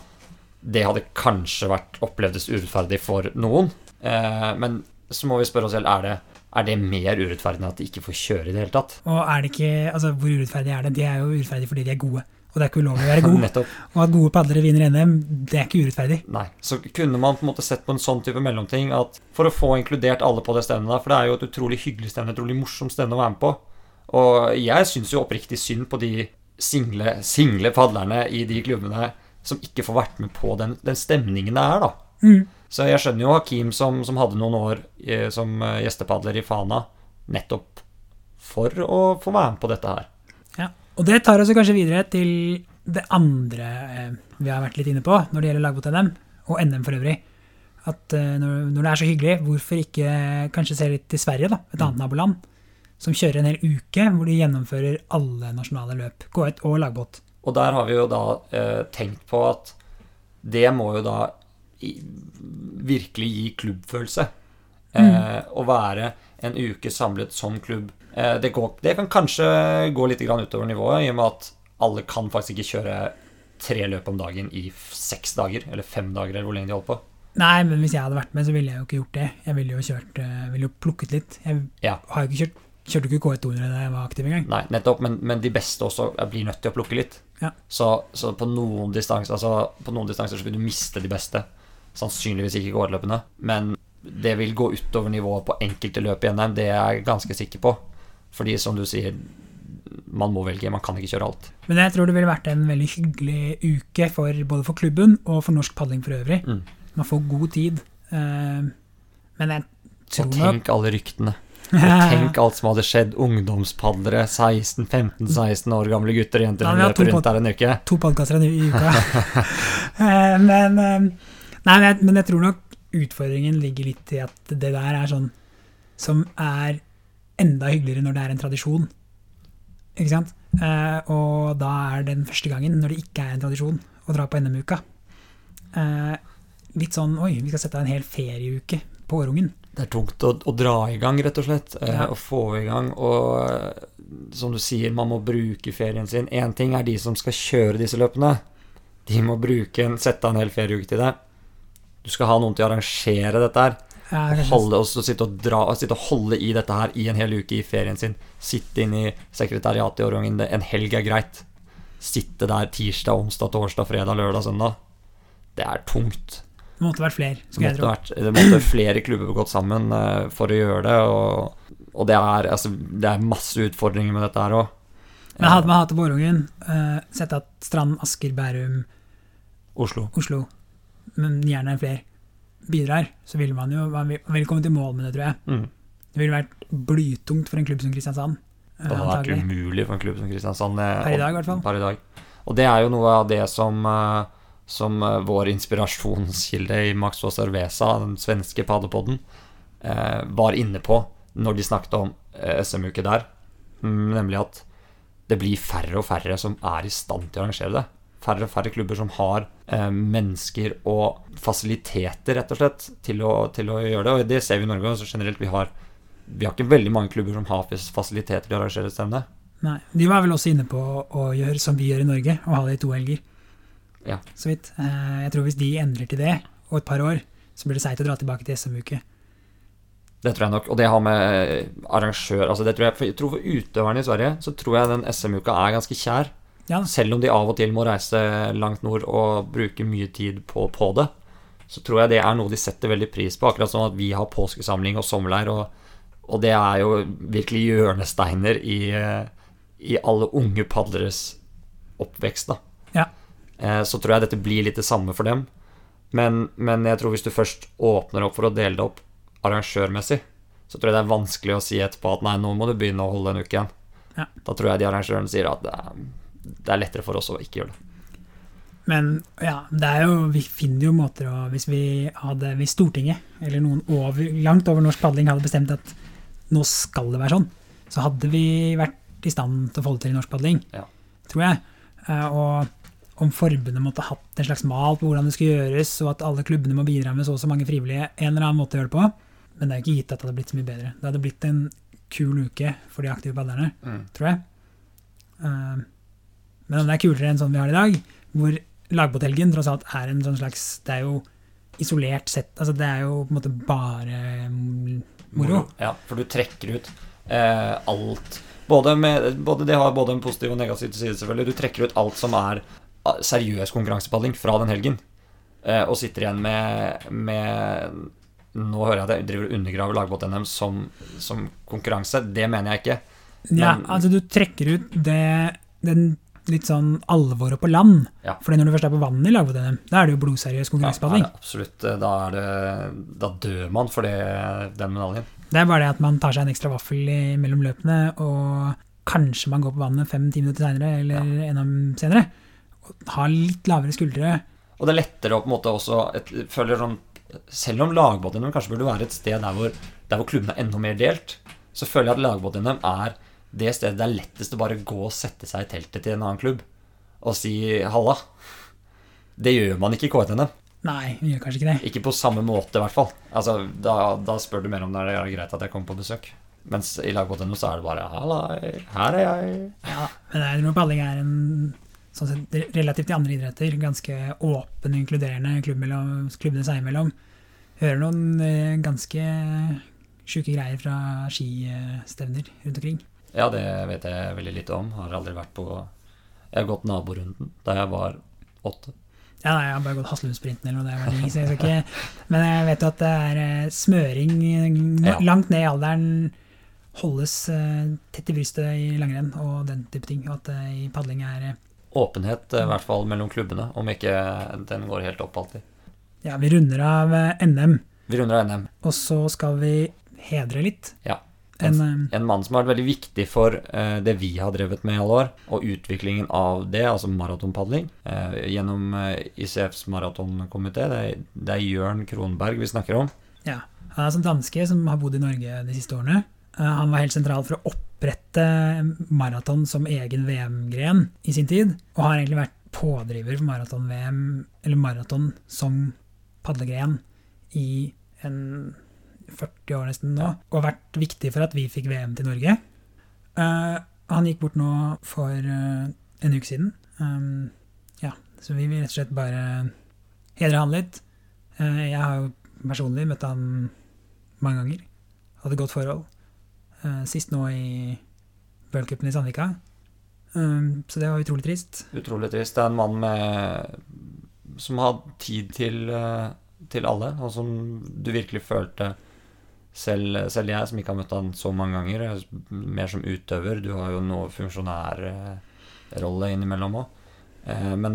det hadde kanskje vært opplevdes urettferdig for noen. Eh, men så må vi spørre oss selv, er det, er det mer urettferdig enn at de ikke får kjøre i det hele tatt? Og er det ikke, altså hvor urettferdig er det? De er jo urettferdige fordi de er gode. Og det er ikke ulovlig å være god. Og at gode padlere vinner NM, det er ikke urettferdig. Nei. Så kunne man på en måte sett på en sånn type mellomting at for å få inkludert alle på det stevnet, for det er jo et utrolig hyggelig stevne, et utrolig morsomt stevne å være med på. Og jeg syns jo oppriktig synd på de single, single padlerne i de klubbene som ikke får vært med på den, den stemningen det er, da. Mm. Så jeg skjønner jo Hakim som, som hadde noen år eh, som eh, gjestepadler i Fana, nettopp for å få være med på dette her. Ja. Og det tar oss kanskje videre til det andre eh, vi har vært litt inne på når det gjelder lagbot-NM, og NM for øvrig. At eh, når, når det er så hyggelig, hvorfor ikke kanskje se litt til Sverige, da, et annet naboland, som kjører en hel uke hvor de gjennomfører alle nasjonale løp, K1 og lagbåt. Og der har vi jo da eh, tenkt på at det må jo da virkelig gi klubbfølelse. Eh, Å være en uke samlet som klubb. Eh, det, går, det kan kanskje gå litt grann utover nivået, i og med at alle kan faktisk ikke kjøre tre løp om dagen i seks dager, eller fem dager, eller hvor lenge de holder på. Nei, men hvis jeg hadde vært med, så ville jeg jo ikke gjort det. Jeg ville jo kjørt, eh, ville jo plukket litt. Jeg Ja. har jo ikke kjørt, kjørte ikke K1-200 da jeg var aktiv engang. Nei, nettopp, men, men de beste også blir nødt til å plukke litt. Ja. Så, så på noen distanser altså, på noen distanser så vil du miste de beste. Sannsynligvis ikke gårdløpene. Men det vil gå utover nivået på enkelte løp i NM, det er jeg ganske sikker på. Fordi som du sier, man må velge, man kan ikke kjøre alt. Men jeg tror det ville vært en veldig hyggelig uke for, både for klubben og for norsk padling for øvrig. Mm. Man får god tid. eh, men jeg tror Og tenk alle ryktene. Og tenk alt som hadde skjedd. Ungdomspadlere, 16-15-16 år gamle gutter og jenter som vi har løper rundt der en uke. to podkaster i uka. Eh, men, eh, nei, men, jeg, men jeg tror nok utfordringen ligger litt i at det der er sånn som er enda hyggeligere når det er en tradisjon. Ikke sant? Eh, og da er den første gangen, når det ikke er en tradisjon, å dra på NM-uka. Eh, litt sånn Oi, vi skal sette av en hel ferieuke på årungen. Det er tungt å, å dra i gang, rett og slett. eh, Ja. Å få i gang. Og eh, som du sier, man må bruke ferien sin. Én ting er de som skal kjøre disse løpene. De må bruke en, sette av en hel ferieuke til det. Du skal ha noen til å arrangere dette her. Ja, Og holde, og sitte, og dra, og sitte og holde i dette her i en hel uke i ferien sin. Sitte inn i sekretariatet i Årungen. En helg er greit. Sitte der tirsdag, onsdag, torsdag, fredag, lørdag, søndag. Det er tungt. Det måtte vært flere, Det skulle jeg måtte, vært, det måtte flere klubber gått sammen uh, for å gjøre det. Og, og det, er, altså, det er masse utfordringer med dette her òg. Men hadde man hatt det på Årungen, uh, sett at Strand, Asker, Bærum, Oslo. Oslo, men gjerne flere, bidrar, så ville man jo man vil- man ville kommet i mål med det, tror jeg. Mm. Det ville vært blytungt for en klubb som Kristiansand. eh, Det hadde vært umulig for en klubb som Kristiansand. eh, Per i dag, i hvert fall. Per i dag. Og det er jo noe av det som, eh, som vår inspirasjonskilde i Max og Cerveza, den svenske padlepodden, eh, var inne på når de snakket om SM-uke der. Nemlig at det blir færre og færre som er i stand til å arrangere det. Færre og færre klubber som har eh, mennesker og fasiliteter, rett og slett, til å, til å gjøre det. Og det ser vi i Norge også generelt. Vi har, vi har ikke veldig mange klubber som har fasiliteter til å arrangere stevne. Nei, De var vel også inne på å gjøre som vi gjør i Norge, å ha det i to helger. Ja. Så vidt. Eh, Jeg tror hvis de endrer til det, og et par år, så blir det seigt å dra tilbake til SM-uke. Det tror jeg nok. Og det har med eh, arrangør altså det tror jeg, for jeg tror For utøverne i Sverige så tror jeg den SM-uka er ganske kjær. Ja, Selv om de av og til må reise langt nord og bruke mye tid på, på det, så tror jeg det er noe de setter veldig pris på. Akkurat sånn at vi har påskesamling og sommerleir, og, og det er jo virkelig hjørnesteiner i, eh, i alle unge padleres oppvekst. da. Ja. Eh, Så tror jeg dette blir litt det samme for dem. Men, men jeg tror hvis du først åpner opp for å dele det opp arrangørmessig, så tror jeg det er vanskelig å si etterpå at nei, nå må du begynne å holde en uke igjen. Ja. Da tror jeg de arrangørene sier at det er, det er lettere for oss å ikke gjøre det. Men ja, det er jo, vi finner jo måter å Hvis vi hadde, hvis Stortinget, eller noen over, langt over norsk padling, hadde bestemt at nå skal det være sånn, så hadde vi vært i stand til å få det til i norsk padling. Ja. Tror jeg. Eh, Og om forbundet måtte hatt en slags mal på hvordan det skulle gjøres, og at alle klubbene må bidra med så og så mange frivillige, en eller annen måte å gjøre det på. Men det er jo ikke gitt at det hadde blitt så mye bedre. Det hadde blitt en kul uke for de aktive padlerne, tror jeg. Eh, Men om det er kulere enn sånn vi har i dag, hvor lagbåthelgen tross alt er en sånn slags Det er jo isolert sett altså Det er jo på en måte bare moro. Ja, for du trekker ut eh, alt både med, både, Det har både en positiv og negativ side, selvfølgelig. Du trekker ut alt som er ah, seriøs konkurransepadling fra den helgen, eh, og sitter igjen med, med Nå hører jeg at jeg driver og undergraver lagbåt-NM som, som konkurranse. Det mener jeg ikke. Ja, altså du trekker ut det den litt sånn alvoret på land. Ja. Fordi når du først er på vannet i lagbåt-NM, da er det jo blodseriøs Ja, konkurransepadling. er absolutt. eh, Da, det, da dør man for det, den medaljen. Det er bare det at man tar seg en ekstra vaffel i- mellom løpene, og kanskje man går på vannet fem-ti minutter seinere, eller enda senere. Og har litt lavere skuldre. Og det er lettere å på en måte også et, føler sånn, Selv om lagbåt-NM kanskje burde være et sted der hvor, der hvor klubben er enda mer delt, så føler jeg at lagbåt-NM er det stedet det er lettest å bare gå og sette seg i teltet til en annen klubb og si 'halla'. Det gjør man ikke i KTNM. Nei, vi gjør kanskje ikke det. Ikke på samme måte, i hvert fall. Altså, da, da spør du mer om det er greit at jeg kommer på besøk. Mens i lagbåt-NM så er det bare 'halla, her er jeg'. Ja, men jeg tror padling er en sånn sett, relativt til andre idretter ganske åpen og inkluderende klubb mellom, klubbene seg imellom. Hører noen eh, ganske sjuke greier fra skistevner rundt omkring. Ja, det vet jeg veldig lite om. Har aldri vært på Jeg har gått naborunden da jeg var åtte. Ja, nei, jeg har bare gått Haslundsprinten eller noe, det ni, så jeg skal ikke Men jeg vet jo at det er eh, smøring eh, langt ned i alderen. Holdes eh, tett i brystet i langrenn og den type ting. Og at det i padling er Åpenhet, i hvert fall mellom klubbene, om ikke den går helt opp alltid. Ja, vi runder av NM, Vi runder av NM. og så skal vi hedre litt. Ja. En, eh, En mann som har vært veldig viktig for uh, det vi har drevet med i alle år, og utviklingen av det, altså maratonpadling, uh, gjennom uh, ICFs maratonkomité. Det, det er Jørn Kronberg vi snakker om. Ja, Han er en danske som har bodd i Norge de siste årene. Han var helt sentral for å opprette maraton som egen VM-gren i sin tid, og har egentlig vært pådriver for maraton-VM, eller maraton som padlegren, i en 40 år nesten nå, og har vært viktig for at vi fikk VM til Norge. Uh, han gikk bort nå for uh, en uke siden. Um, ja, Så vi vil rett og slett bare hedre han litt. Uh, Jeg har jo personlig møtt han mange ganger. Hadde godt forhold. Sist nå i Worldcupen i Sandvika. Um, Så det var utrolig trist. Utrolig trist. Det er en mann med som har tid til, til alle, og som du virkelig følte selv, selv jeg, som ikke har møtt han så mange ganger, er mer som utøver. Du har jo noe funksjonærrolle innimellom òg. Men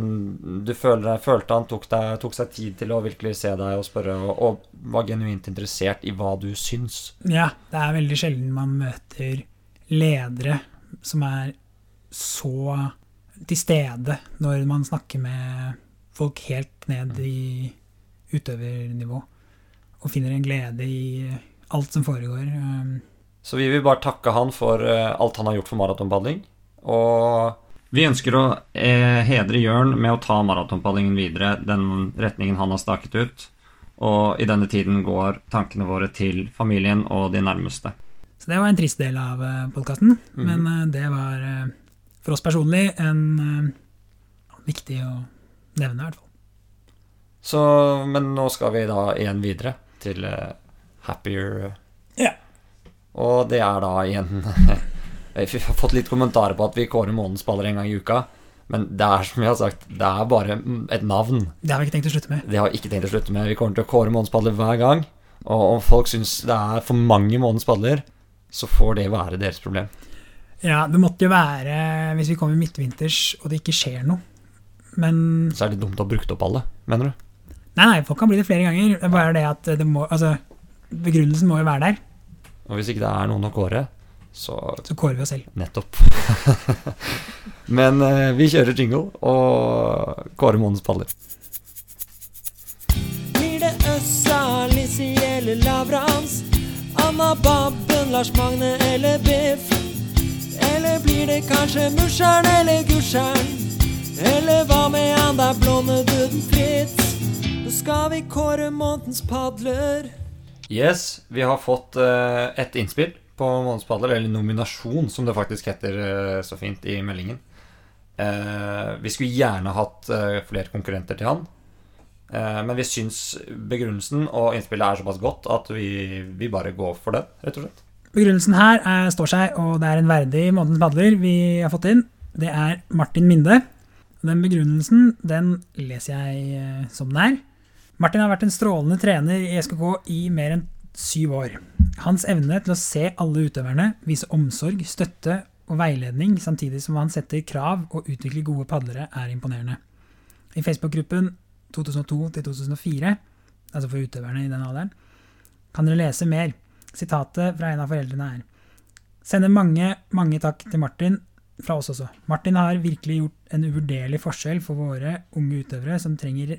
du føler, følte han tok, deg, tok seg tid til å virkelig se deg og spørre, og, og var genuint interessert i hva du syns. Ja, det er veldig sjelden man møter ledere som er så til stede når man snakker med folk helt ned i utøvernivå, og finner en glede i alt som foregår. Um, Så vi vil bare takke han for eh, alt han har gjort for maratonpadling. Og vi ønsker å eh, hedre Jørn med å ta maratonpadlingen videre den retningen han har staket ut. Og i denne tiden går tankene våre til familien og de nærmeste. Så det var en trist del av podkasten, Mhm. men eh, det var eh, for oss personlig en eh, viktig å nevne, i hvert fall. Så, men nå skal vi da igjen videre til eh, Happier. Ja. Og det er da igjen Vi har fått litt kommentarer på at vi kårer månedens baller en gang i uka. Men det er som jeg har sagt, det er bare et navn. Det har vi ikke tenkt å slutte med. Det har vi ikke tenkt å slutte med. Vi kommer til å kåre månedspadler hver gang. Og om folk syns det er for mange månedspadler, så får det være deres problem. Ja, det måtte jo være hvis vi kommer midtvinters og det ikke skjer noe. Men Så er det dumt å ha brukt opp alle, mener du? Nei, nei, folk kan bli det flere ganger. Det er bare det at det må Altså, begrunnelsen må jo være der. Og hvis ikke det er noen å kåre, så Så kårer vi oss selv. Nettopp. Men eh, vi kjører jingle og kårer månedens paller. Blir det Øssa, Lissi eller Lavrans? Anna Babben, Lars Magne eller Biff? Eller blir det kanskje Musjern eller Gusjern? Eller hva med han der blonde duden Fritz? Nå skal vi kåre månedens padler. Yes, vi har fått uh, et innspill på månedens padler, eller nominasjon, som det faktisk heter uh, så fint i meldingen. Uh, vi skulle gjerne hatt flere konkurrenter til han. Men vi syns begrunnelsen og innspillet er såpass godt at vi, vi bare går for det, rett og slett. Begrunnelsen her er, står seg, og det er en verdig månedens padler vi har fått inn. Det er Martin Minde. Den begrunnelsen den leser jeg som den er. Martin har vært en strålende trener i SKK i mer enn syv år. Hans evne til å se alle utøverne, vise omsorg, støtte og veiledning, samtidig som han setter krav og utvikler gode padlere, er imponerende. I Facebook-gruppen 2002-2004, altså for utøverne i den alderen, kan dere lese mer. Sitatet fra en av foreldrene er Sender mange, mange takk til Martin, fra oss også. Martin har virkelig gjort en uvurderlig forskjell for våre unge utøvere som trenger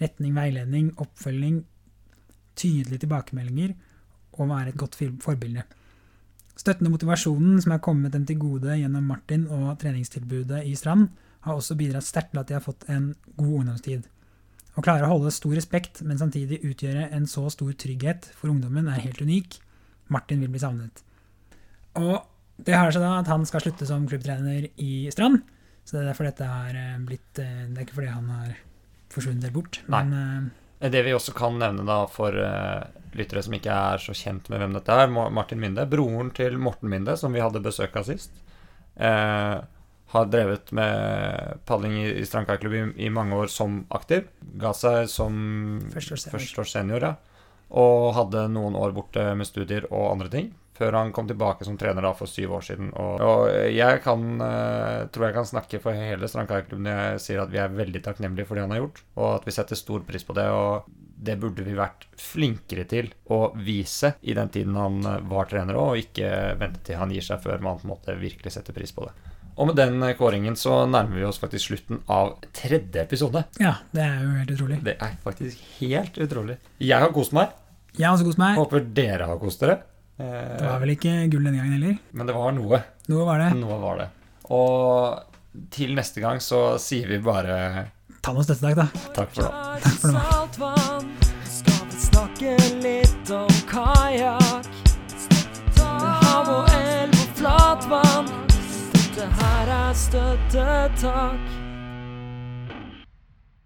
retning, veiledning, oppfølging, tydelige tilbakemeldinger og være et godt forbilde. Støtten og motivasjonen som er kommet dem til gode gjennom Martin og treningstilbudet i Strand, har også bidratt sterkt til at de har fått en god ungdomstid. Å klare å holde stor respekt, men samtidig utgjøre en så stor trygghet for ungdommen, er helt unik. Martin vil bli savnet. Og det har seg da at han skal slutte som klubbtrener i Strand. Så det er derfor dette har eh, blitt eh, Det er ikke fordi han har forsvunnet bort, Nei. men eh, Det vi også kan nevne da for eh, lyttere som ikke er så kjent med hvem dette er, Martin Minde, broren til Morten Minde, som vi hadde besøk av sist, eh, har drevet med padling i, i strandkarklubb i, i mange år som aktiv. Ga seg som Førsteårs senior. førsteårs senior, ja. Og hadde noen år borte med studier og andre ting. Før han kom tilbake som trener da for syv år siden. Og, og jeg kan, eh, tror jeg kan snakke for hele Strandkajakklubben når jeg sier at vi er veldig takknemlige for det han har gjort, og at vi setter stor pris på det. Og det burde vi vært flinkere til å vise i den tiden han eh, var trener òg, og ikke vente til han gir seg før man på en måte virkelig setter pris på det. Og med den eh, kåringen så nærmer vi oss faktisk slutten av tredje episode. ja, det er jo helt utrolig. Det er faktisk helt utrolig. Jeg har kost meg. Jeg har også kost meg. Håper dere har kost dere. Eh, Det var vel ikke gull denne gangen heller. Men det var noe. Noe var det. Noe var det. Og til neste gang så sier vi bare Ta noe støttetak, da. takk for nå. Takk for nå. Skal vi snakke litt om kajakk? Hav og elv og flatvann. Dette her er støttetak.